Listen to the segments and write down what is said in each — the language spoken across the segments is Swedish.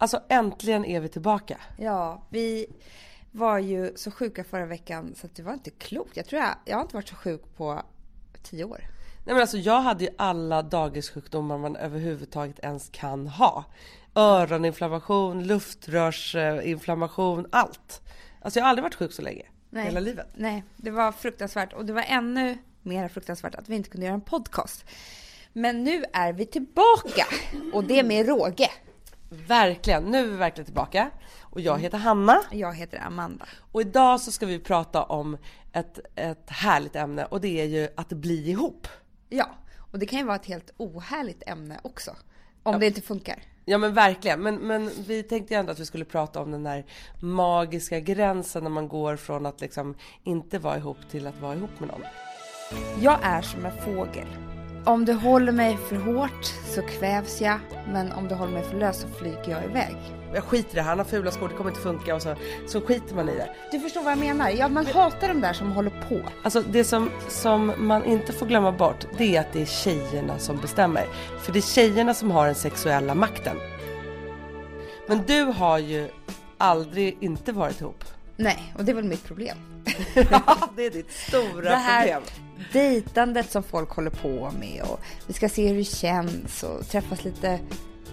Alltså äntligen är vi tillbaka. Ja, vi var ju så sjuka förra veckan så att det var inte klokt. Jag tror jag, jag har inte varit så sjuk på tio år. Nej men alltså jag hade ju alla dagissjukdomar man överhuvudtaget ens kan ha. Öroninflammation, luftrörsinflammation, allt. Alltså jag har aldrig varit sjuk så länge. Nej. Hela livet. Nej, det var fruktansvärt och det var ännu mer fruktansvärt att vi inte kunde göra en podcast. Men nu är vi tillbaka och det med råge. Verkligen, nu är vi verkligen tillbaka. Och jag heter Hanna. Jag heter Amanda. Och idag så ska vi prata om ett, ett härligt ämne och det är ju att bli ihop. Ja, och det kan ju vara ett helt ohärligt ämne också. Om det inte funkar. Ja men verkligen, men, men vi tänkte ju ändå att vi skulle prata om den där magiska gränsen när man går från att liksom inte vara ihop till att vara ihop med någon. Jag är som en fågel. Om du håller mig för hårt så kvävs jag, men om du håller mig för löst så flyger jag iväg. Jag skiter i det här, han har fula skor, det kommer inte funka och så, så skiter man i det. Du förstår vad jag menar? Ja, man hatar de där som håller på. Alltså det som, som man inte får glömma bort det är att det är tjejerna som bestämmer. För det är tjejerna som har den sexuella makten. Men du har ju aldrig inte varit ihop. Nej, och det är väl mitt problem. Ja, det är ditt stora Det här problem. Dejtandet som folk håller på med och vi ska se hur det känns och träffas lite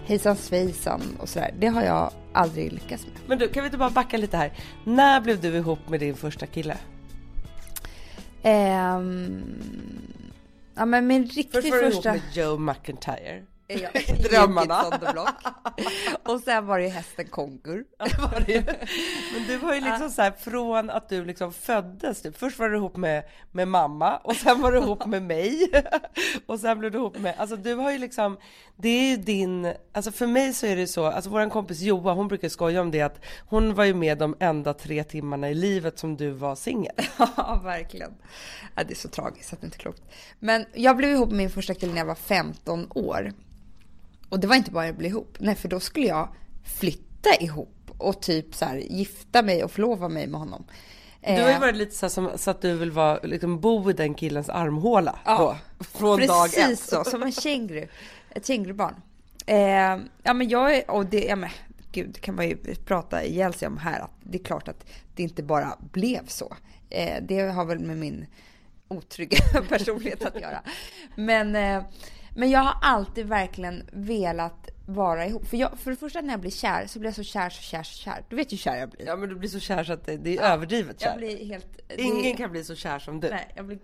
hejsan svejsan och sådär. Det har jag aldrig lyckats med. Men du, kan vi inte bara backa lite här? När blev du ihop med din första kille? Ehm, ja men min riktigt Först var du ihop första... med Joe McIntyre. Ja, Drömmarna. Och sen var det ju hästen ju. Men du var ju liksom så här från att du liksom föddes. Typ. Först var du ihop med, med mamma och sen var du ihop med mig. Och sen blev du ihop med, alltså du har ju liksom, det är ju din, alltså för mig så är det så, alltså våran kompis Joa hon brukar skoja om det att hon var ju med de enda tre timmarna i livet som du var singel. Ja, verkligen. Ja, det är så tragiskt att det inte är klokt. Men jag blev ihop med min första kille när jag var 15 år. Och det var inte bara jag blev ihop. Nej, för då skulle jag flytta ihop och typ så här gifta mig och förlova mig med honom. Du har ju Eh, varit lite så, här som, så att du vill vara, liksom bo i den killens armhåla Ja, då, från dag ett. Precis så, som en känguru. Ett kängurubarn. Eh, ja men jag är, och det, ja men gud, det kan man ju prata ihjäl sig om här. Att det är klart att det inte bara blev så. Eh, det har väl med min otrygga personlighet att göra. Men, eh, men jag har alltid verkligen velat vara ihop. För, jag, för det första när jag blir kär så blir jag så kär, så kär, så kär. Du vet ju hur kär jag blir. Ja men du blir så kär så att det, det är överdrivet kär. Jag blir helt... det- Ingen kan bli så kär som du. Nej, jag blir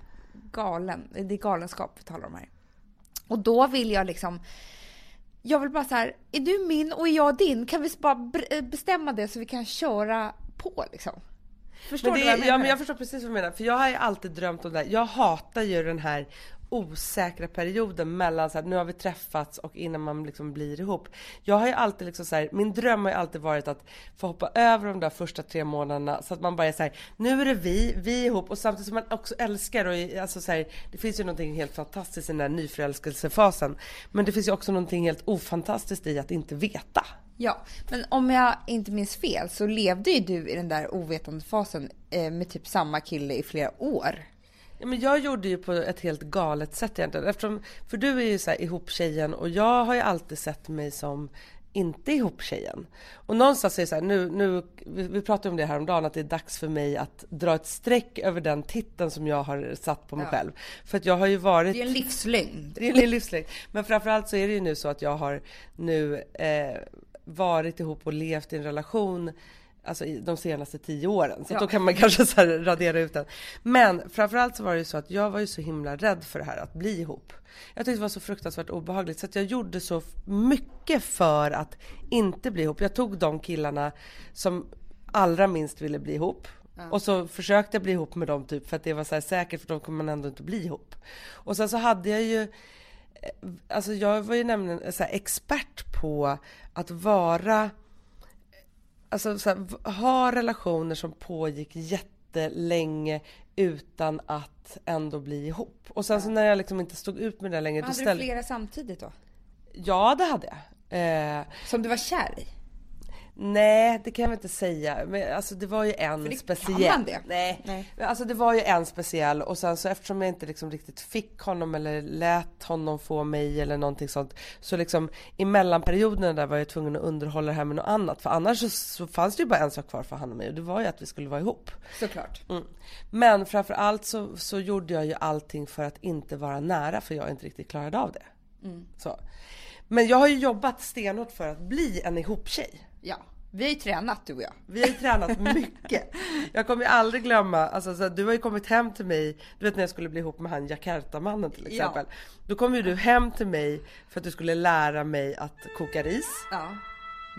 galen. Det är galenskap vi talar om här. Och då vill jag liksom... Jag vill bara så här, är du min och är jag din? Kan vi bara bestämma det så vi kan köra på liksom? Förstår Men du det, vad jag menar? ja, men jag förstår precis vad du menar. För jag har ju alltid drömt om det här. Jag hatar ju den här osäkra perioden mellan så här, nu har vi träffats och innan man liksom blir ihop. Jag har ju alltid liksom så här, min dröm har ju alltid varit att få hoppa över de där första tre månaderna så att man bara är så här, nu är det vi, vi är ihop och samtidigt som man också älskar och alltså så här, det finns ju någonting helt fantastiskt i den där nyförälskelsefasen. Men det finns ju också någonting helt ofantastiskt i att inte veta. Ja, men om jag inte minns fel så levde ju du i den där ovetandefasen eh, med typ samma kille i flera år. Ja, men jag gjorde ju på ett helt galet sätt egentligen. Eftersom, för du är ju så här ihop-tjejen och jag har ju alltid sett mig som inte ihop-tjejen. Och någonstans är det så här, nu, nu, vi, vi pratade om det här om dagen att det är dags för mig att dra ett streck över den titeln som jag har satt på mig Ja. själv. För att jag har ju varit... Det är en livslögn. Det är en livslängd. Men framförallt så är det ju nu så att jag har nu eh, varit ihop och levt i en relation Alltså i de senaste tio åren. Så Ja. då kan man kanske så radera ut den. Men framförallt så var det ju så att jag var ju så himla rädd för det här att bli ihop. Jag tyckte det var så fruktansvärt obehagligt så att jag gjorde så mycket för att inte bli ihop. Jag tog de killarna som allra minst ville bli ihop. Och så försökte jag bli ihop med dem typ för att det var så här säkert för då kommer man ändå inte bli ihop. Och sen så hade jag ju Alltså jag var ju nämligen så expert på att vara Alltså så här, ha relationer som pågick jättelänge utan att ändå bli ihop. Och sen så när jag liksom inte stod ut med det längre Hade du ställde... flera samtidigt då? Ja det hade jag. Eh, Som du var kär i? Nej, det kan jag väl inte säga. Men alltså det var ju en För det- speciell. kan man det? Nej. Nej. Men Alltså det var ju en speciell och sen så eftersom jag inte liksom riktigt fick honom eller lät honom få mig eller någonting sånt. Så liksom i mellanperioderna där var jag tvungen att underhålla det här med något annat. För annars så, så fanns det ju bara en sak kvar för han och mig och det var ju att vi skulle vara ihop. Såklart. Mm. Men framför allt så, så gjorde jag ju allting för att inte vara nära för jag inte riktigt klarade av det. Så. Men jag har ju jobbat stenhårt för att bli en ihop-tjej. Ja, vi har ju tränat du och jag. Vi har ju tränat mycket. Jag kommer ju aldrig glömma, alltså, så du har ju kommit hem till mig, du vet när jag skulle bli ihop med han Jakarta-mannen till exempel. Då kom ju du hem till mig för att du skulle lära mig att koka ris. Ja.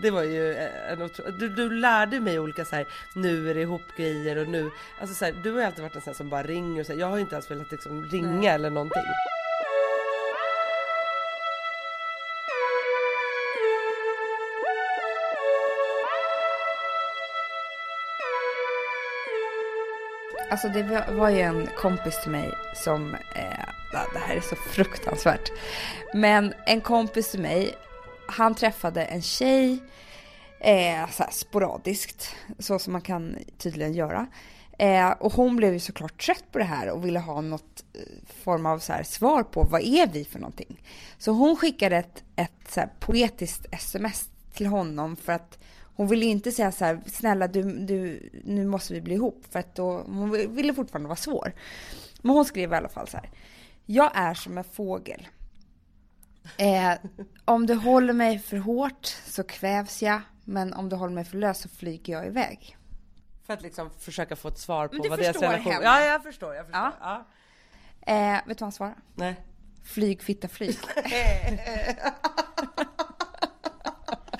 Det var ju eh, en otro... du, du lärde mig olika så här, nu är det ihop grejer och nu, alltså så här, du har ju alltid varit en sån som bara ringer och så här, jag har ju inte ens velat liksom ringa eller någonting. Alltså det var- ju en kompis till mig som, eh, det här är så fruktansvärt. Men en kompis till mig, han träffade en tjej eh, så här sporadiskt, så som man kan tydligen göra. Eh, och hon blev ju såklart trött på det här och ville ha något eh, form av så här svar på vad är vi för någonting. Så hon skickade ett, ett så här poetiskt sms till honom för att hon ville inte säga så här, snälla du, du, nu måste vi bli ihop, för att då, hon ville fortfarande vara svår. Men hon skrev i alla fall så här, jag är som en fågel. Eh, om du håller mig för hårt så kvävs jag, men om du håller mig för lös så flyger jag iväg. För att liksom försöka få ett svar på vad deras relation... henne. Ja, jag förstår, jag förstår. Ja. Ja. Eh, vet du vad han svarade? Nej. Flyg fitta flyg.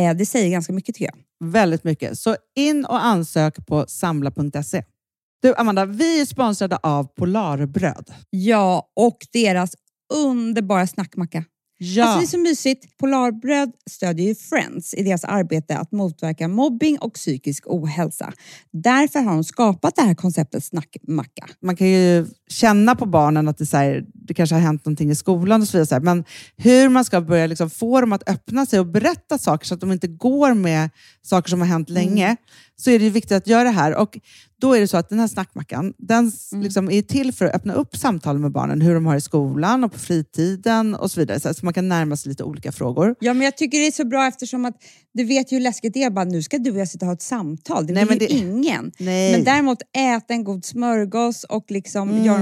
Eh, det säger ganska mycket tycker jag. Väldigt mycket. Så in och ansök på samla.se. Du Amanda, vi är sponsrade av Polarbröd. Ja, och deras underbara snackmacka. Ja. Alltså det är så mysigt. Polarbröd stödjer ju Friends i deras arbete att motverka mobbing och psykisk ohälsa. Därför har de skapat det här konceptet snackmacka. man kan ju känna på barnen att det, så här, det kanske har hänt någonting i skolan och så vidare. Men hur man ska börja liksom få dem att öppna sig och berätta saker så att de inte går med saker som har hänt länge, så är det viktigt att göra det här. Och då är det så att den här snackmackan, den s- liksom är till för att öppna upp samtal med barnen, hur de har i skolan och på fritiden och så vidare. Så, man kan närma sig lite olika frågor. Ja, men jag tycker det är så bra eftersom att du vet ju hur läskigt det är. Bara, nu ska du och jag sitta och ha ett samtal. Det Nej, men ju det- ingen. Nej. Men däremot äta en god smörgås och liksom göra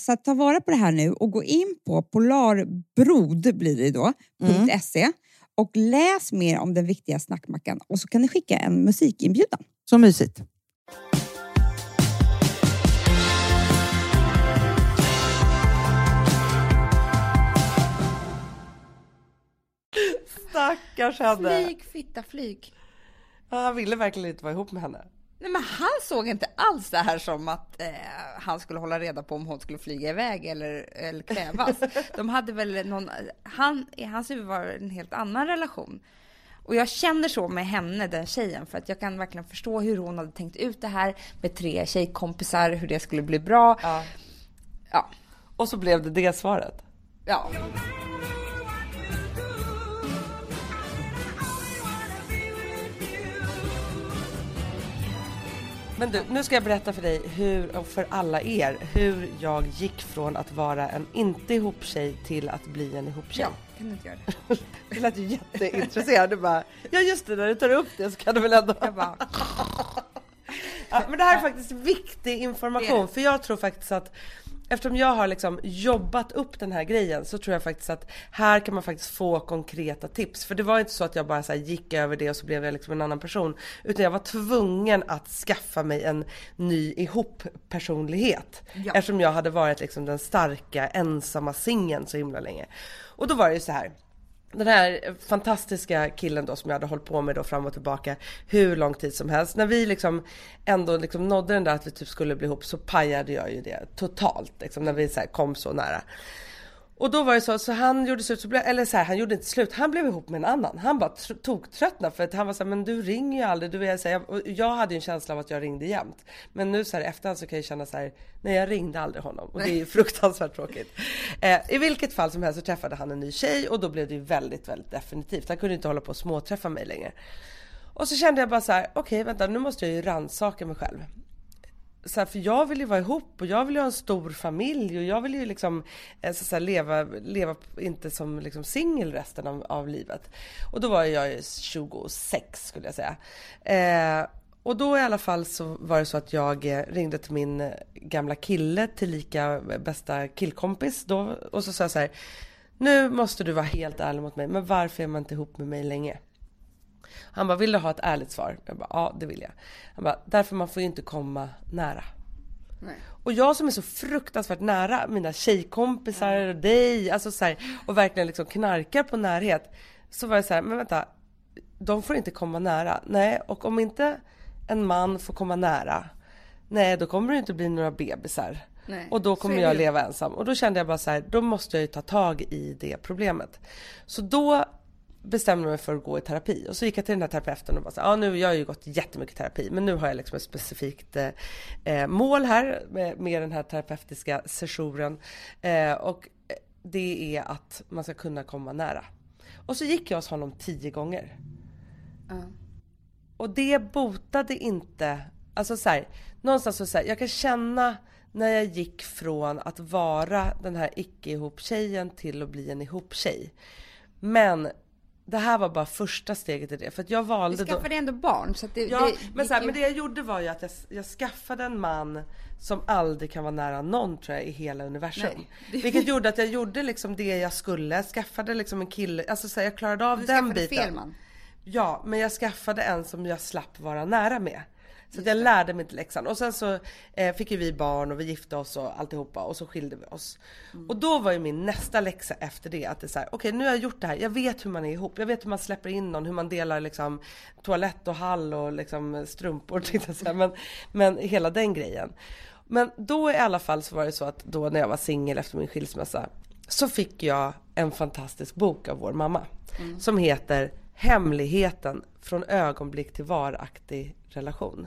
så att ta vara på det här nu och gå in på polarbrod blir det då, .se och läs mer om den viktiga snackmackan och så kan ni skicka en musikinbjudan. Så mysigt. Stackars henne. Flyg fitta flyg. Ja, Han ville verkligen inte vara ihop med henne. Nej, men han såg inte alls det här som att eh, han skulle hålla reda på om hon skulle flyga iväg eller, eller kvävas. De hade väl någon, han, i hans huvud var en helt annan relation. Och jag känner så med henne, den tjejen, för att jag kan verkligen förstå hur hon hade tänkt ut det här med tre tjejkompisar, hur det skulle bli bra. Ja. Ja. Och så blev det det svaret. ja. Men du, nu ska jag berätta för dig hur, och för alla er, hur jag gick från att vara en inte ihop-tjej till att bli en ihop-tjej. ja. Kan du inte göra det? Du lät ju jätteintresserad. Du bara, ja just det, när du tar upp det så kan du väl ändå... Jag bara, Ja, men det här är faktiskt viktig information för jag tror faktiskt att Eftersom jag har liksom jobbat upp den här grejen så tror jag faktiskt att här kan man faktiskt få konkreta tips. För det var inte så att jag bara så gick över det och så blev jag liksom en annan person. Utan jag var tvungen att skaffa mig en ny ihop personlighet. Ja. Eftersom jag hade varit liksom den starka ensamma singeln så himla länge. Och då var det ju så här den här fantastiska killen då som jag hade hållit på med då fram och tillbaka hur lång tid som helst. När vi liksom ändå liksom nådde den där att vi typ skulle bli ihop så pajade jag ju det totalt liksom när vi så här kom så nära. Och då var det så, så han gjorde slut, så blev, eller så här, han gjorde inte slut, han blev ihop med en annan. Han bara tr- tog tröttnade för att han var så här, men du ringer ju aldrig. Du är så här, jag, jag hade ju en känsla av att jag ringde jämt. Men nu så här efterhand så kan jag känna så här, nej jag ringde aldrig honom. Och det är ju fruktansvärt tråkigt. Eh, I vilket fall som helst så träffade han en ny tjej och då blev det ju väldigt, väldigt definitivt. Han kunde inte hålla på och småträffa mig längre. Och så kände jag bara så här, okej vänta nu måste jag ju rannsaka mig själv så här, för jag vill ju vara ihop och jag vill ju ha en stor familj och jag vill ju liksom eh, så, här, leva, leva inte som liksom singel resten av, av livet. Och då var jag ju 26 skulle jag säga. Eh, och då i alla fall så var det så att jag eh, ringde till min eh, gamla kille, tillika bästa killkompis då och så sa jag så här. Nu måste du vara helt ärlig mot mig, men varför är man inte ihop med mig länge? Han bara, vill du ha ett ärligt svar? Jag bara, ja det vill jag. Han bara, därför man får ju inte komma nära. nej. Och jag som är så fruktansvärt nära mina tjejkompisar och dig, alltså så här, och verkligen liksom knarkar på närhet. Så var jag så här, men vänta, de får inte komma nära. Nej, och om inte en man får komma nära, nej då kommer det inte bli några bebisar. Nej, Och då kommer jag leva ensam. Och då kände jag bara så här, då måste jag ju ta tag i det problemet. Så då bestämde mig för att gå i terapi. Och så gick jag till den här terapeuten och bara så ja nu, jag har ju gått jättemycket terapi, men nu har jag liksom ett specifikt eh, eh, mål här med, med den här terapeutiska sessionen. Eh, och eh, det är att man ska kunna komma nära. Och så gick jag hos honom tio gånger. Ja. Och det botade inte, alltså så här, någonstans så, så här, jag kan känna när jag gick från att vara den här icke ihop tjejen till att bli en ihop tjej. Men det här var bara första steget i det, för att jag Du valde då... skaffade ändå barn så det, Ja, det men, så här, ju- men det jag gjorde var ju att jag, jag skaffade en man som aldrig kan vara nära någon tror jag i hela universum. Nej, Vilket gjorde att jag gjorde liksom det jag skulle, jag skaffade liksom en kille, alltså så här, jag klarade av Du den skaffade biten. fel man. Ja, men jag skaffade en som jag slapp vara nära med. Så jag lärde mig inte läxan. Och sen så eh, fick ju vi barn och vi gifte oss och alltihopa och så skilde vi oss. Och då var ju min nästa läxa efter det att det är så här, okej nu har jag gjort det här, jag vet hur man är ihop, jag vet hur man släpper in någon, hur man delar liksom toalett och hall och liksom strumpor jag säga, men, men hela den grejen. Men då i alla fall så var det så att då när jag var singel efter min skilsmässa så fick jag en fantastisk bok av vår mamma som heter Hemligheten från ögonblick till varaktig relation.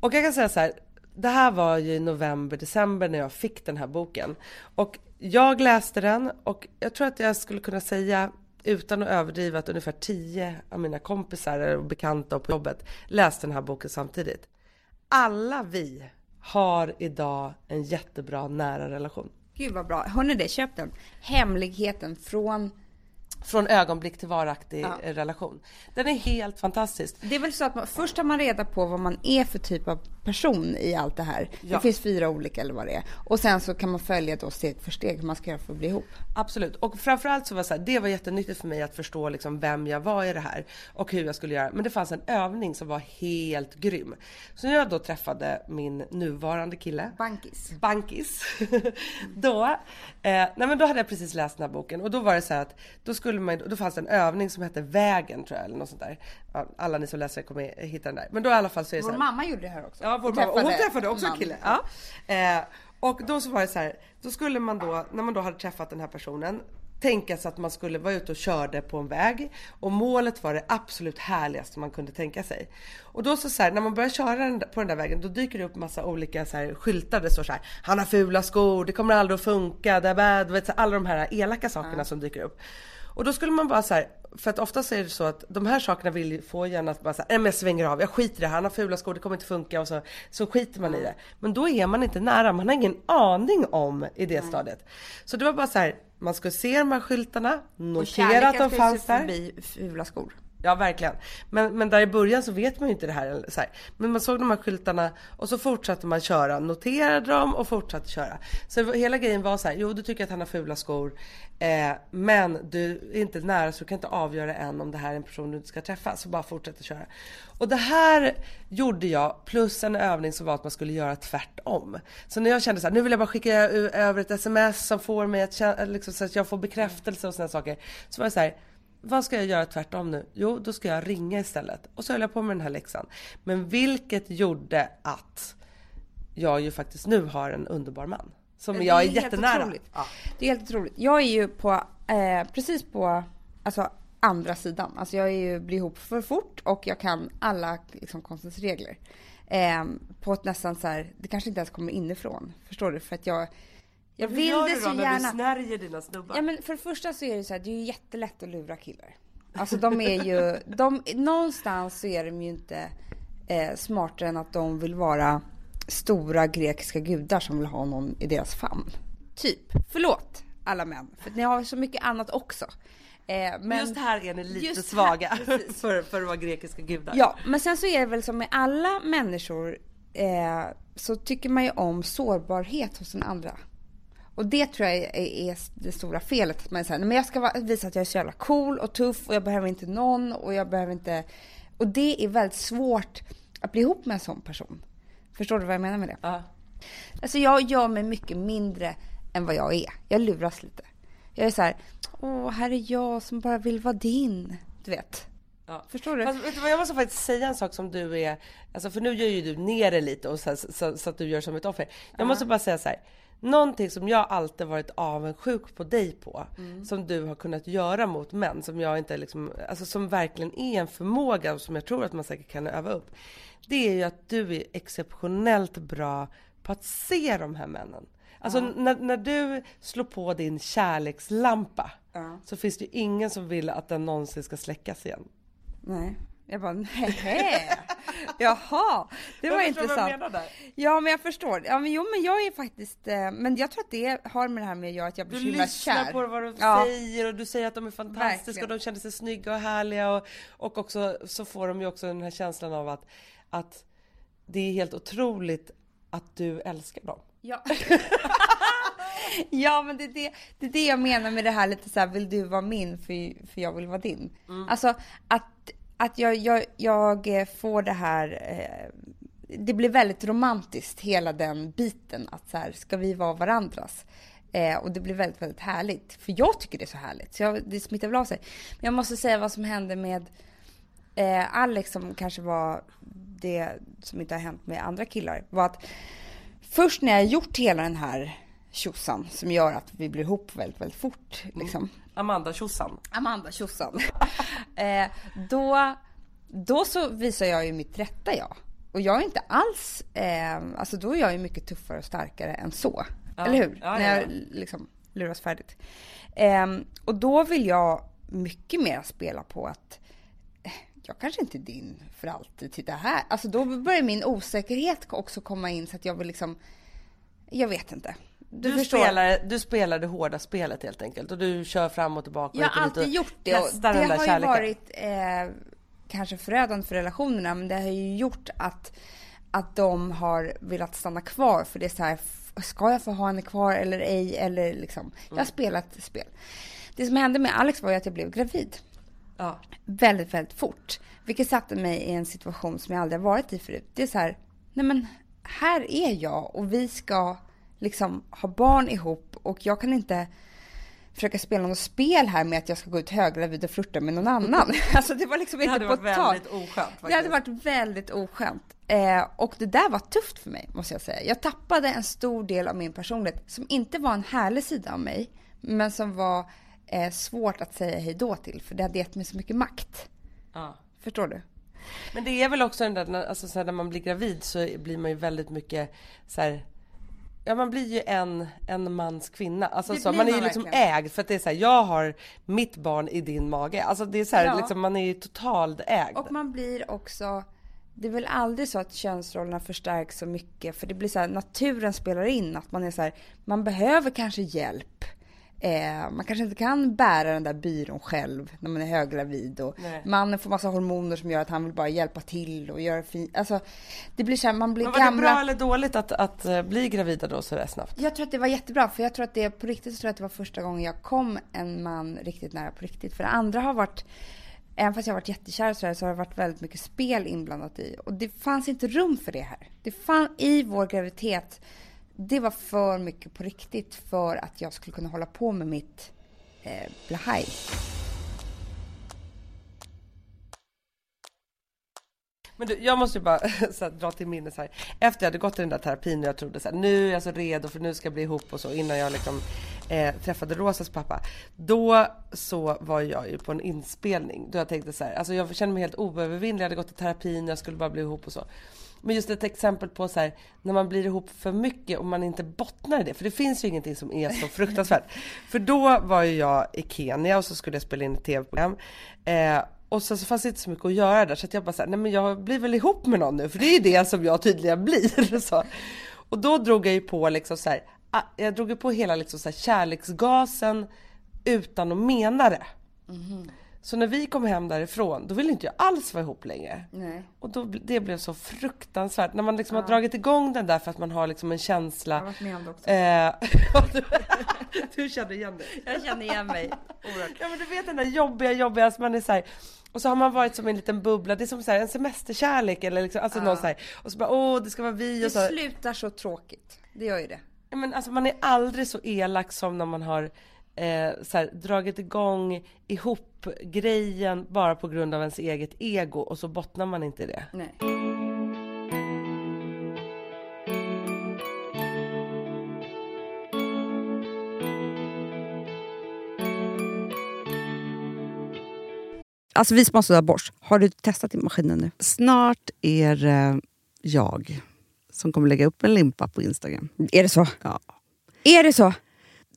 Och jag kan säga så här, det här var ju i november, december när jag fick den här boken. Och jag läste den och jag tror att jag skulle kunna säga utan att överdriva att ungefär tio av mina kompisar och bekanta på jobbet läste den här boken samtidigt. Alla vi har idag en jättebra nära relation. Gud vad bra. Hörni det, köp den. Hemligheten från... Från ögonblick till varaktig Ja. eh, relation. Den är helt fantastisk. Det är väl så att man, först tar man reda på vad man är för typ av person i allt det här. Ja. Det finns fyra olika eller vad det är. Och sen så kan man följa då steg för steg hur man ska göra för att bli ihop. Absolut. Och framförallt så var det så här, det var jättenyttigt för mig att förstå liksom vem jag var i det här och hur jag skulle göra. Men det fanns en övning som var helt grym. Så när jag då träffade min nuvarande kille, Bankis. Bankis. då, eh, nej men då hade jag precis läst den här boken och då var det så här att då skulle man, då fanns det en övning som hette Vägen tror jag eller något sånt där. Alla ni som läser kommer hitta den där. Men då i alla fall så är det så Vår här, mamma gjorde det här också. Ja, vår Hon mamma. Och hon träffade träffade också en kille. Ja. Eh, och då så var det så här, då skulle man då, när man då hade träffat den här personen, tänka sig att man skulle vara ute och körde på en väg och målet var det absolut härligaste man kunde tänka sig. Och då så, så här, när man börjar köra på den där vägen då dyker det upp massa olika så här, skyltar. Det står så här, han har fula skor, det kommer aldrig att funka, det är bad, vet, så, alla de här elaka sakerna mm. som dyker upp. Och då skulle man bara så här, för att oftast är det så att de här sakerna vill få gärna att bara säga, nej men jag svänger av, jag skiter i det här, han har fula skor, det kommer inte funka och så, så skiter man i det. Men då är man inte nära, man har ingen aning om i det mm. stadiet. Så det var bara så här, man skulle se de här skyltarna, notera att de fanns där. förbi fula skor. Ja verkligen. Men, men där i början så vet man ju inte det här, så här. Men man såg de här skyltarna och så fortsatte man köra, noterade dem och fortsatte köra. Så hela grejen var så här, jo du tycker att han har fula skor. Eh, men du är inte nära så du kan inte avgöra än om det här är en person du inte ska träffa. Så bara fortsätt köra. Och det här gjorde jag plus en övning som var att man skulle göra tvärtom. Så när jag kände så här, nu vill jag bara skicka över ett sms som får mig att liksom, så att jag får bekräftelse och sådana saker. Så var det så här, vad ska jag göra tvärtom nu? Jo, då ska jag ringa istället. Och så höll jag på med den här läxan. Men vilket gjorde att jag ju faktiskt nu har en underbar man. Som jag är, är jättenära. Ja. Det är helt otroligt. Jag är ju på, eh, precis på alltså, andra sidan. Alltså jag är ju, blir ihop för fort och jag kan alla liksom, konstens regler. Eh, på ett nästan så här, det kanske inte ens kommer inifrån. Förstår du? För att jag jag vill det så gärna. När du snärjer dina snubbar? Ja men för det första så är det så här, det är ju jättelätt att lura killar. Alltså de är ju, de, någonstans så är de ju inte eh, smartare än att de vill vara stora grekiska gudar som vill ha någon i deras famn. Typ. Förlåt alla män, för ni har så mycket annat också. Eh, men just här är ni lite svaga för, för att vara grekiska gudar. Ja, men sen så är det väl som med alla människor eh, så tycker man ju om sårbarhet hos den andra. Och det tror jag är, det stora felet. Att man säger, men jag ska visa att jag är så jävla cool och tuff och jag behöver inte någon och jag behöver inte... Och det är väldigt svårt att bli ihop med en sån person. Förstår du vad jag menar med det? Ja. Alltså jag gör mig mycket mindre än vad jag är. Jag luras lite. Jag är så här, åh, här är jag som bara vill vara din. Du vet. Ja. Förstår du? Fast, du vad, jag måste faktiskt säga en sak som du är, alltså för nu gör ju du ner det lite och så, så, så att du gör som ett offer. Jag uh -huh. måste bara säga så här. Någonting som jag alltid varit avundsjuk på dig på, mm. som du har kunnat göra mot män, som jag inte liksom, alltså som verkligen är en förmåga och som jag tror att man säkert kan öva upp. Det är ju att du är exceptionellt bra på att se de här männen. Alltså ja. när, när du slår på din kärlekslampa ja. så finns det ju ingen som vill att den någonsin ska släckas igen. Nej. Jag bara, nej. Jaha, det var intressant. Ja, men jag förstår. Ja, men jo, men jag är faktiskt, eh, men jag tror att det har med det här med att göra att jag blir så himla kär. Du lyssnar på vad de ja. säger och du säger att de är fantastiska Verkligen. och de känner sig snygga och härliga och, och också så får de ju också den här känslan av att, att det är helt otroligt att du älskar dem. Ja. ja men det är det, det är det jag menar med det här lite så här, vill du vara min för, för jag vill vara din. Mm. Alltså att att jag, jag, jag eh, får det här, eh, det blir väldigt romantiskt hela den biten att så här, ska vi vara varandras? Eh, och det blir väldigt, väldigt härligt. För jag tycker det är så härligt. Så jag, det smittar väl av sig. Men jag måste säga vad som hände med eh, Alex som kanske var det som inte har hänt med andra killar. Var att först när jag gjort hela den här tjosan som gör att vi blir ihop väldigt, väldigt fort. Liksom. Mm. Amanda tjosan. Amanda tjosan. eh, då, då så visar jag ju mitt rätta jag. Och jag är inte alls, eh, alltså då är jag ju mycket tuffare och starkare än så. Ja. Eller hur? Ja, när jag liksom luras färdigt. Eh, och då vill jag mycket mer spela på att eh, jag kanske inte är din för alltid, titta här. Alltså då börjar min osäkerhet också komma in så att jag vill liksom, jag vet inte. Du, du, spelar, du spelar det hårda spelet helt enkelt och du kör fram och tillbaka. Jag har alltid gjort det och det har kärleken. ju varit eh, kanske förödande för relationerna men det har ju gjort att, att de har velat stanna kvar för det är så här, ska jag få ha henne kvar eller ej? Eller liksom, jag har mm. spelat spel. Det som hände med Alex var ju att jag blev gravid. Ja. Väldigt, väldigt fort. Vilket satte mig i en situation som jag aldrig har varit i förut. Det är så här, nej men här är jag och vi ska liksom ha barn ihop och jag kan inte försöka spela något spel här med att jag ska gå ut höggravid och flirta med någon annan. Alltså det var liksom inte på tal. Det hade varit väldigt oskönt. Faktiskt. Det hade varit väldigt oskönt. Eh, och det där var tufft för mig måste jag säga. Jag tappade en stor del av min personlighet som inte var en härlig sida av mig, men som var eh, svårt att säga hej då till, för det hade gett mig så mycket makt. Ja. Förstår du? Men det är väl också den där, när- alltså så här, när man blir gravid så blir man ju väldigt mycket så här, Ja man blir ju en, en mans kvinna. Alltså så, man är ju liksom verkligen. ägd för att det är så här, jag har mitt barn i din mage. Alltså det är så här, Ja. liksom, man är ju totalt ägd. Och man blir också... Det är väl aldrig så att könsrollerna förstärks så mycket, för det blir så här, naturen spelar in, att man är så här, man behöver kanske hjälp. Eh, man kanske inte kan bära den där byrån själv när man är höggravid och Nej. mannen får massa hormoner som gör att han vill bara hjälpa till och göra fint. Alltså, det blir så här, man blir Men var det gamla. bra eller dåligt att, att eh, bli gravida då sådär snabbt? Jag tror att det var jättebra, för jag tror att det på riktigt så tror jag att det var första gången jag kom en man riktigt nära på riktigt. För det andra har varit, även fast jag har varit jättekär så, här, så har det varit väldigt mycket spel inblandat i. Och det fanns inte rum för det här. Det fann, I vår graviditet, det var för mycket på riktigt för att jag skulle kunna hålla på med mitt eh, blahaj. Men du, jag måste ju bara så här, dra till minnes här. Efter jag hade gått i den där terapin och jag trodde så här, nu är jag så redo för nu ska jag bli ihop och så innan jag liksom eh, träffade Rosas pappa. Då så var jag ju på en inspelning då jag tänkte så här, alltså jag kände mig helt oövervinnlig. Jag hade gått i terapin, jag skulle bara bli ihop och så. Men just ett exempel på så här, när man blir ihop för mycket och man inte bottnar i det. För det finns ju ingenting som är så fruktansvärt. För då var ju jag i Kenya och så skulle jag spela in ett tv-program. Eh, och så, så fanns det inte så mycket att göra där så att jag bara såhär, nej men jag blir väl ihop med någon nu för det är ju det som jag tydligen blir. Så. Och då drog jag ju på liksom så här, ah, jag drog ju på hela liksom så här kärleksgasen utan att mena det. Så när vi kom hem därifrån, då ville inte jag alls vara ihop längre. Nej. Och då, det blev så fruktansvärt. När man liksom har dragit igång den där för att man har liksom en känsla. Jag har varit med om det också. Eh, du, du känner igen det? Jag känner igen mig oerhört. Ja men du vet den där jobbiga, jobbiga, alltså man är så här, och så har man varit som en liten bubbla, det är som så här, en semesterkärlek eller liksom, alltså någon så här, och så bara åh det ska vara vi Det och så. slutar så tråkigt. Det gör ju det. Ja, men alltså man är aldrig så elak som när man har eh, så här, dragit igång ihop grejen bara på grund av ens eget ego och så bottnar man inte i det. Nej. Alltså vi sponsrade av Bosch. Har du testat i maskinen nu? Snart är det jag som kommer lägga upp en limpa på Instagram. Är det så? Ja. Är det så?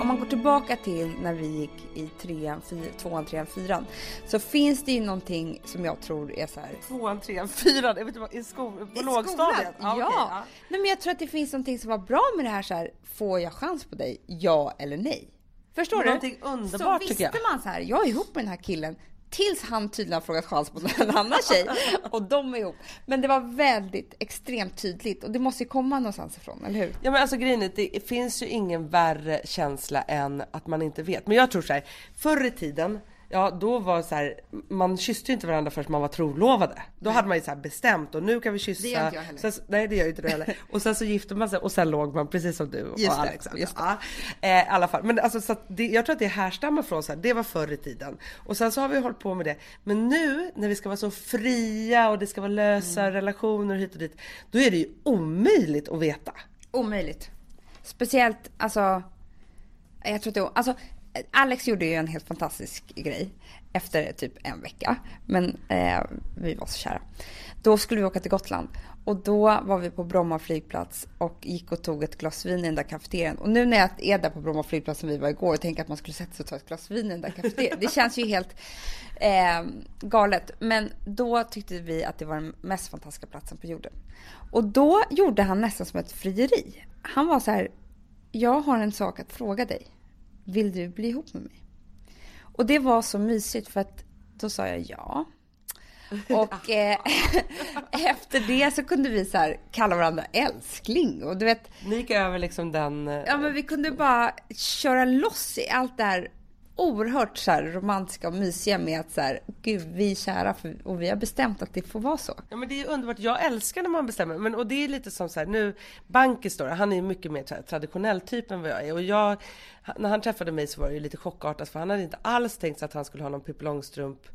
Om man går tillbaka till när vi gick i trean, fyr, tvåan, trean, fyran så finns det ju någonting som jag tror är så här. Tvåan, trean, fyran, i skol, på I lågstadiet? skolan? Ja. okej, Nej, men jag tror att det finns någonting som var bra med det här så här. Får jag chans på dig? Ja eller nej? Förstår du? Någonting underbart, så tycker jag. visste man så här. Jag är ihop med den här killen. Tills han tydligen har frågat chans på en annan tjej och de är ihop. Men det var väldigt extremt tydligt och det måste ju komma någonstans ifrån, eller hur? Ja men alltså grejen är, det finns ju ingen värre känsla än att man inte vet. Men jag tror så här, förr i tiden, ja då var så här, man kysste ju inte varandra förrän man var trolovade. Då hade man ju så bestämt och nu kan vi kyssa. Det gör inte jag heller. Sen, nej det gör ju inte du heller. Och sen så gifte man sig och sen låg man precis som du och Just det, Alex. just det. Ja, eh, alla fall. Men alltså så det, jag tror att det härstammar från så här, det var förr i tiden. Och sen så har vi hållit på med det. Men nu när vi ska vara så fria och det ska vara lösa Mm. relationer hit och dit. Då är det ju omöjligt att veta. Omöjligt. Speciellt, alltså, jag tror att det, alltså, Alex gjorde ju en helt fantastisk grej efter typ en vecka. Men eh, vi var så kära. Då skulle vi åka till Gotland och då var vi på Bromma flygplats och gick och tog ett glas vin i den där kafeterian. Och nu när jag är där på Bromma flygplats som vi var igår och tänker att man skulle sätta sig och ta ett glas vin i den där kafeterian. Det känns ju helt eh, galet. Men då tyckte vi att det var den mest fantastiska platsen på jorden. Och då gjorde han nästan som ett frieri. Han var så här, jag har en sak att fråga dig. Vill du bli ihop med mig? Och det var så mysigt för att då sa jag ja. Och eh, efter det så kunde vi så här kalla varandra älskling. Och du vet, Ni gick över liksom den... ja men vi kunde bara köra loss i allt det här oerhört så här romantiska och mysiga med att så här, gud vi är kära för, och vi har bestämt att det får vara så. Ja men det är underbart, jag älskar när man bestämmer. Men, och det är lite som så här, nu, Bankis då, han är ju mycket mer traditionell typ än vad jag är. Och jag, när han träffade mig så var det ju lite chockartat för han hade inte alls tänkt sig att han skulle ha någon Pippi Långstrump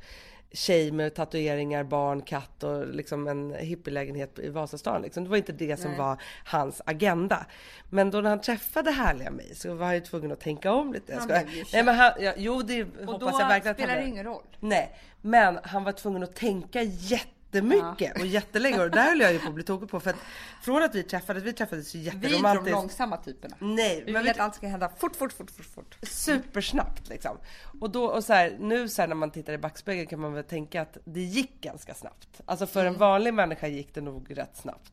tjej med tatueringar, barn, katt och liksom en hippielägenhet i Vasastan. Liksom. Det var inte det som var hans agenda. Men då när han träffade härliga mig så var han ju tvungen att tänka om lite. Jag Han blev ju Nej, men han, ja, jo, det Och hoppas då jag verkligen att spelar han det ingen roll. Nej, men han var tvungen att tänka jättemycket och jättelänge och där höll jag ju på att bli tokig på för att från att vi träffades, vi träffades ju Vi är de jätteromantiskt. långsamma typerna. Nej, Vi men vill vi att allt ska hända fort, fort, fort, fort, fort. supersnabbt liksom. Och då och så här, nu så här, när man tittar i backspegeln kan man väl tänka att det gick ganska snabbt. Alltså för Mm. en vanlig människa gick det nog rätt snabbt.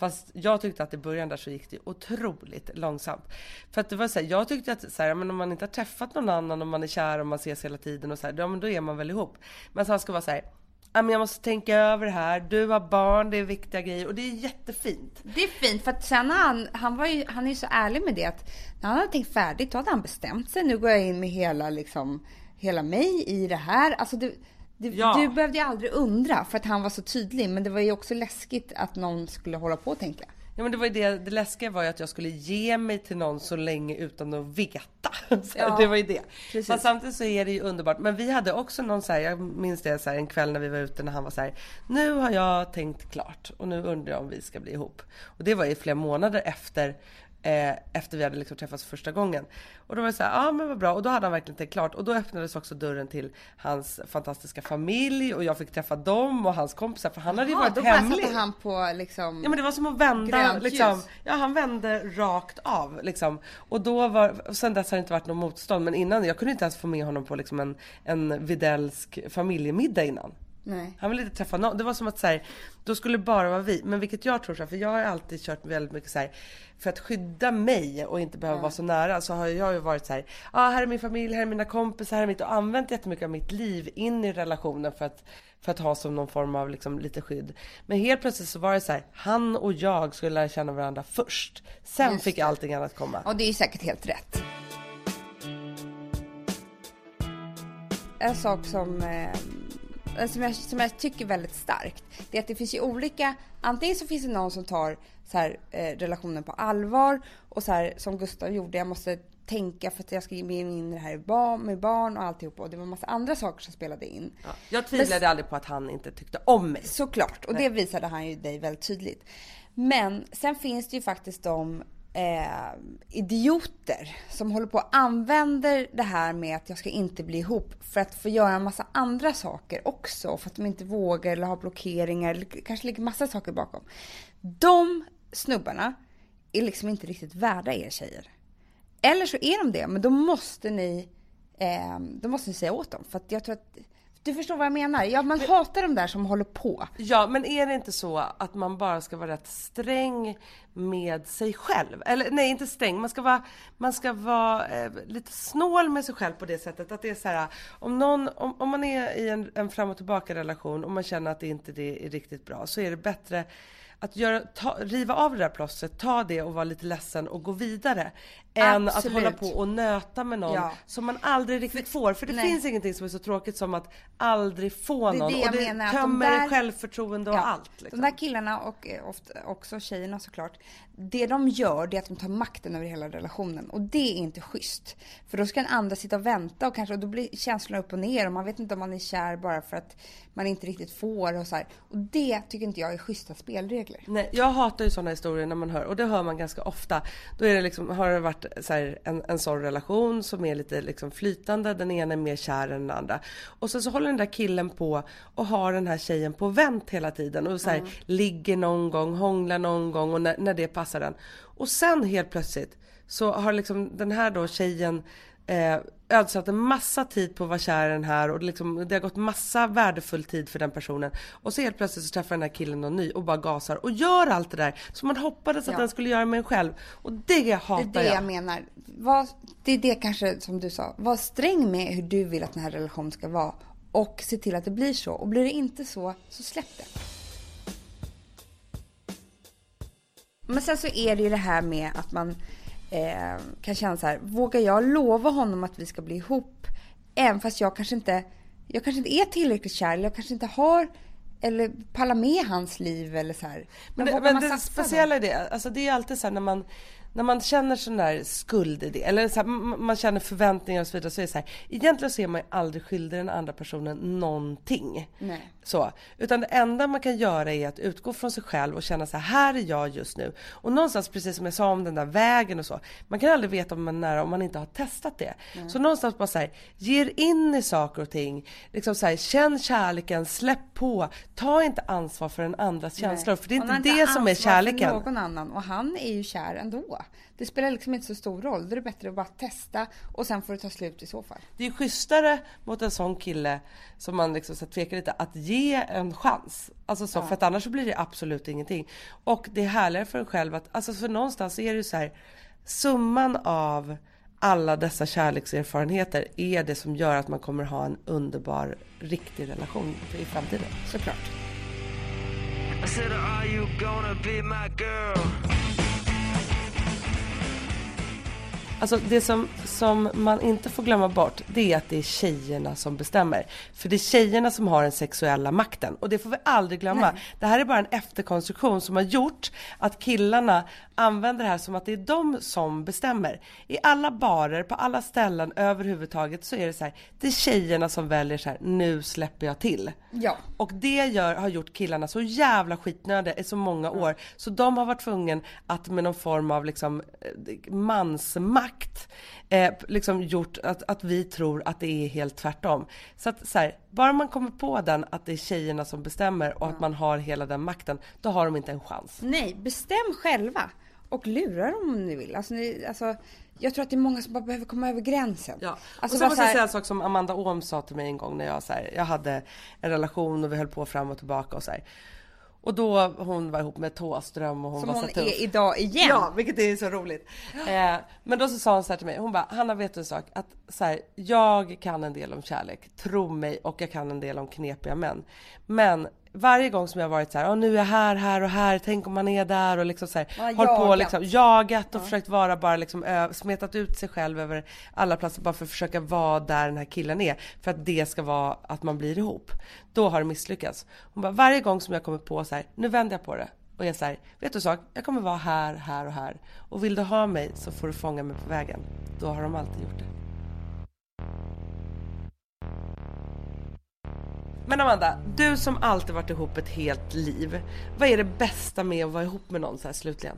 Fast jag tyckte att i början där så gick det otroligt långsamt. För att det var så här, jag tyckte att så här, men om man inte har träffat någon annan och man är kär och man ses hela tiden och så här, ja men då är man väl ihop. Men så han ska vara så här, ja jag måste tänka över det här, du har barn, det är viktiga grejer och det är jättefint. Det är fint för att sen han, han var ju, han är ju så ärlig med det att när han hade tänkt färdigt då hade han bestämt sig. Nu går jag in med hela liksom, hela mig i det här. Alltså det, det, Ja. Du behövde ju aldrig undra för att han var så tydlig. Men det var ju också läskigt att någon skulle hålla på och tänka. Ja men det var ju det, det läskiga var ju att jag skulle ge mig till någon så länge utan att veta. Så Ja, det var ju det. precis. Men samtidigt så är det ju underbart. Men vi hade också någon så här, jag minns det så här, en kväll när vi var ute när han var så här, nu har jag tänkt klart och nu undrar jag om vi ska bli ihop. Och det var ju flera månader efter eh, efter vi hade liksom träffats första gången. Och då var det så här, ja men vad bra. Och då hade han verkligen tänkt klart. Och då öppnades också dörren till hans fantastiska familj och jag fick träffa dem och hans kompisar för han hade ju varit då hemlig. han på liksom... Ja men det var som att vända liksom. Ja han vände rakt av liksom. Och då var, och sen dess har det inte varit något motstånd. Men innan, jag kunde inte ens få med honom på liksom en, en videllsk familjemiddag innan. Nej. Han ville inte träffa någon. Det var som att så här, då skulle det bara vara vi. Men vilket jag tror så här, för jag har alltid kört väldigt mycket så här, för att skydda mig och inte behöva vara så nära så har jag ju varit så här, ja ah, här är min familj, här är mina kompisar, här är mitt och använt jättemycket av mitt liv in i relationen för att, för att ha som någon form av liksom lite skydd. Men helt plötsligt så var det så här, han och jag skulle lära känna varandra först. Sen Just fick det. allting annat komma. Och det är säkert helt rätt. En sak som, eh, som, jag, som jag tycker väldigt starkt, det är att det finns ju olika, antingen så finns det någon som tar så här, eh, relationen på allvar och så här som Gustav gjorde, jag måste tänka för att jag ska ge mig in i det här barn, med barn och alltihopa och det var en massa andra saker som spelade in. Ja, jag tvivlade aldrig på att han inte tyckte om mig. Såklart, och det visade han ju dig väldigt tydligt. Men sen finns det ju faktiskt de eh, idioter som håller på och använder det här med att jag ska inte bli ihop för att få göra en massa andra saker också. För att de inte vågar eller har blockeringar eller kanske ligger massa saker bakom. De snubbarna är liksom inte riktigt värda er tjejer. Eller så är de det, men då måste ni, eh, då måste ni säga åt dem. För att jag tror att, du förstår vad jag menar? Ja, man hatar de där som håller på. Ja, men är det inte så att man bara ska vara rätt sträng med sig själv? Eller nej, inte sträng. Man ska vara, man ska vara eh, lite snål med sig själv på det sättet att det är så här. Om någon, om, om man är i en, en fram och tillbaka relation och man känner att det inte det är riktigt bra så är det bättre att göra, ta, riva av det där plåstret, ta det och vara lite ledsen och gå vidare. Än att Absolut. hålla på och nöta med någon Ja. som man aldrig riktigt får. För det Nej. finns ingenting som är så tråkigt som att aldrig få Det någon. det och jag det menar, att de tömmer där- självförtroende och Ja, allt. Liksom. De där killarna och eh, ofta också tjejerna såklart. Det de gör det är att de tar makten över hela relationen och det är inte schysst. För då ska den andra sitta och vänta och kanske och då blir känslorna upp och ner och man vet inte om man är kär bara för att man inte riktigt får och så här. Och det tycker inte jag är schyssta spelregler. Nej, jag hatar ju sådana historier när man hör, och det hör man ganska ofta. Då är det liksom, har det varit så här, en, en sån relation som är lite liksom flytande, den ena är mer kär än den andra. Och sen så håller den där killen på och har den här tjejen på vänt hela tiden och så här, ligger någon gång, hånglar någon gång och när, när det passar den. Och sen helt plötsligt så har liksom den här då tjejen eh, ödslat en massa tid på att vara kär i den här och det, liksom, det har gått massa värdefull tid för den personen. Och så helt plötsligt så träffar den här killen någon ny och bara gasar och gör allt det där som man hoppades att Ja. den skulle göra med en själv. Och det Det hatar är det jag. jag menar. Var, det är det kanske som du sa. Var sträng med hur du vill att den här relationen ska vara. Och se till att det blir så. Och blir det inte så, så släpp det. Men sen så är det ju det här med att man eh, kan känna så här. Vågar jag lova honom att vi ska bli ihop? Även fast jag kanske inte, jag kanske inte är tillräckligt kär. Eller jag kanske inte har eller pallar med hans liv eller så här. Men, det, men det satsa då? speciella i det, alltså det är alltid så här när man när man känner sån där skuld eller så här, man känner förväntningar och så vidare, så är det så här, egentligen så är man ju aldrig skyldig den andra personen någonting. Nej. Så, utan det enda man kan göra är att utgå från sig själv och känna så här, här är jag just nu. Och någonstans, precis som jag sa om den där vägen och så, man kan aldrig veta om man är nära om man inte har testat det. Så någonstans bara så här, ge er in i saker och ting, liksom så här, känn kärleken, släpp på, ta inte ansvar för en andras känslor, för det är inte det som är kärleken. Någon annan och han är ju kär ändå. Det spelar liksom inte så stor roll. Då är det bättre att bara testa och sen får det ta slut i så fall. Det är schysstare mot en sån kille som man liksom så tvekar lite att ge en chans. Alltså så, för att annars så blir det absolut ingenting. Och det är härligare för en själv att, alltså för någonstans är det ju så här, summan av alla dessa kärlekserfarenheter är det som gör att man kommer ha en underbar, riktig relation i framtiden. Såklart. I said, Are you gonna be my girl? Alltså det som, som man inte får glömma bort det är att det är tjejerna som bestämmer. För det är tjejerna som har den sexuella makten och det får vi aldrig glömma. Det här är bara en efterkonstruktion som har gjort att killarna använder det här som att det är de som bestämmer. I alla barer, på alla ställen överhuvudtaget så är det så här, det är tjejerna som väljer så här, nu släpper jag till. Ja. Och det gör, har gjort killarna så jävla skitnödiga i så många år. Så de har varit tvungna att med någon form av liksom eh, mansmakt eh, liksom gjort att, att vi tror att det är helt tvärtom. Så att så här, bara man kommer på den att det är tjejerna som bestämmer och att man har hela den makten, då har de inte en chans. Nej, bestäm själva. Och lura dem om ni vill. Alltså, ni, alltså, jag tror att det är många som bara behöver komma över gränsen. Ja. Alltså, och sen måste så jag här- säga en sak som Amanda Ohm sa till mig en gång när jag, så här, jag hade en relation och vi höll på fram och tillbaka och så här. Och då hon var ihop med Thåström och hon Som var hon så tuff. är idag igen. Ja, vilket är så roligt. Eh, men då så sa hon så här till mig, hon bara, Hanna vet du en sak? Att så här, jag kan en del om kärlek, tro mig, och jag kan en del om knepiga män. Men varje gång som jag varit så här, "Åh, nu är jag här, här och här, tänk om man är där och liksom så här, Man har håll på jagat. liksom, jagat och försökt vara bara liksom, ö, smetat ut sig själv över alla platser bara för att försöka vara där den här killen är. För att det ska vara att man blir ihop. Då har det misslyckats. Hon bara, varje gång som jag kommer på så här, nu vänder jag på det. Och jag är så här, vet du sak? Jag kommer vara här, här och här. Och vill du ha mig så får du fånga mig på vägen. Då har de alltid gjort det. Men Amanda, du som alltid varit ihop ett helt liv. Vad är det bästa med att vara ihop med någon så här slutligen?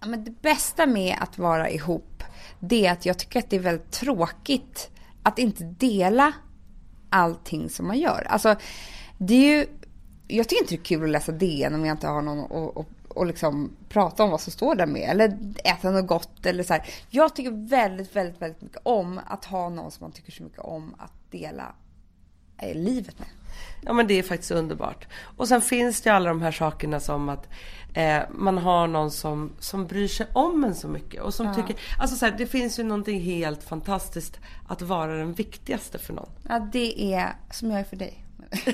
Ja, men det bästa med att vara ihop, det är att jag tycker att det är väldigt tråkigt att inte dela allting som man gör. Alltså, det är ju, jag tycker inte det är kul att läsa DN om jag inte har någon att och, och liksom prata om vad som står där med. Eller äta något gott eller så här. Jag tycker väldigt, väldigt, väldigt mycket om att ha någon som man tycker så mycket om att dela livet med. Ja men det är faktiskt underbart. Och sen finns det ju alla de här sakerna som att eh, man har någon som, som bryr sig om en så mycket. Och som tycker, alltså så här, det finns ju någonting helt fantastiskt att vara den viktigaste för någon. Ja, det är som jag är för dig.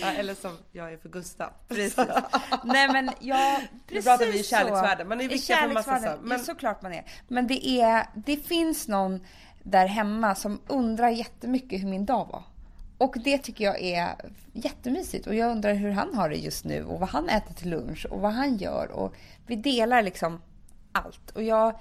Ja, eller som jag är för Gustav. Precis. Nej men jag, Nu precis pratar vi i kärleksvärlden, man är I viktiga för massa så, men- ja, såklart man är. Men det är, det finns någon där hemma som undrar jättemycket hur min dag var. Och det tycker jag är jättemysigt. Och jag undrar hur han har det just nu och vad han äter till lunch och vad han gör. Och vi delar liksom allt. Och jag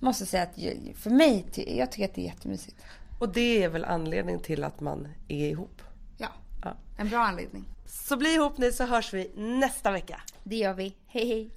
måste säga att för mig, jag tycker att det är jättemysigt. Och det är väl anledningen till att man är ihop. Ja, Ja. en bra anledning. Så bli ihop ni så hörs vi nästa vecka. Det gör vi. Hej hej!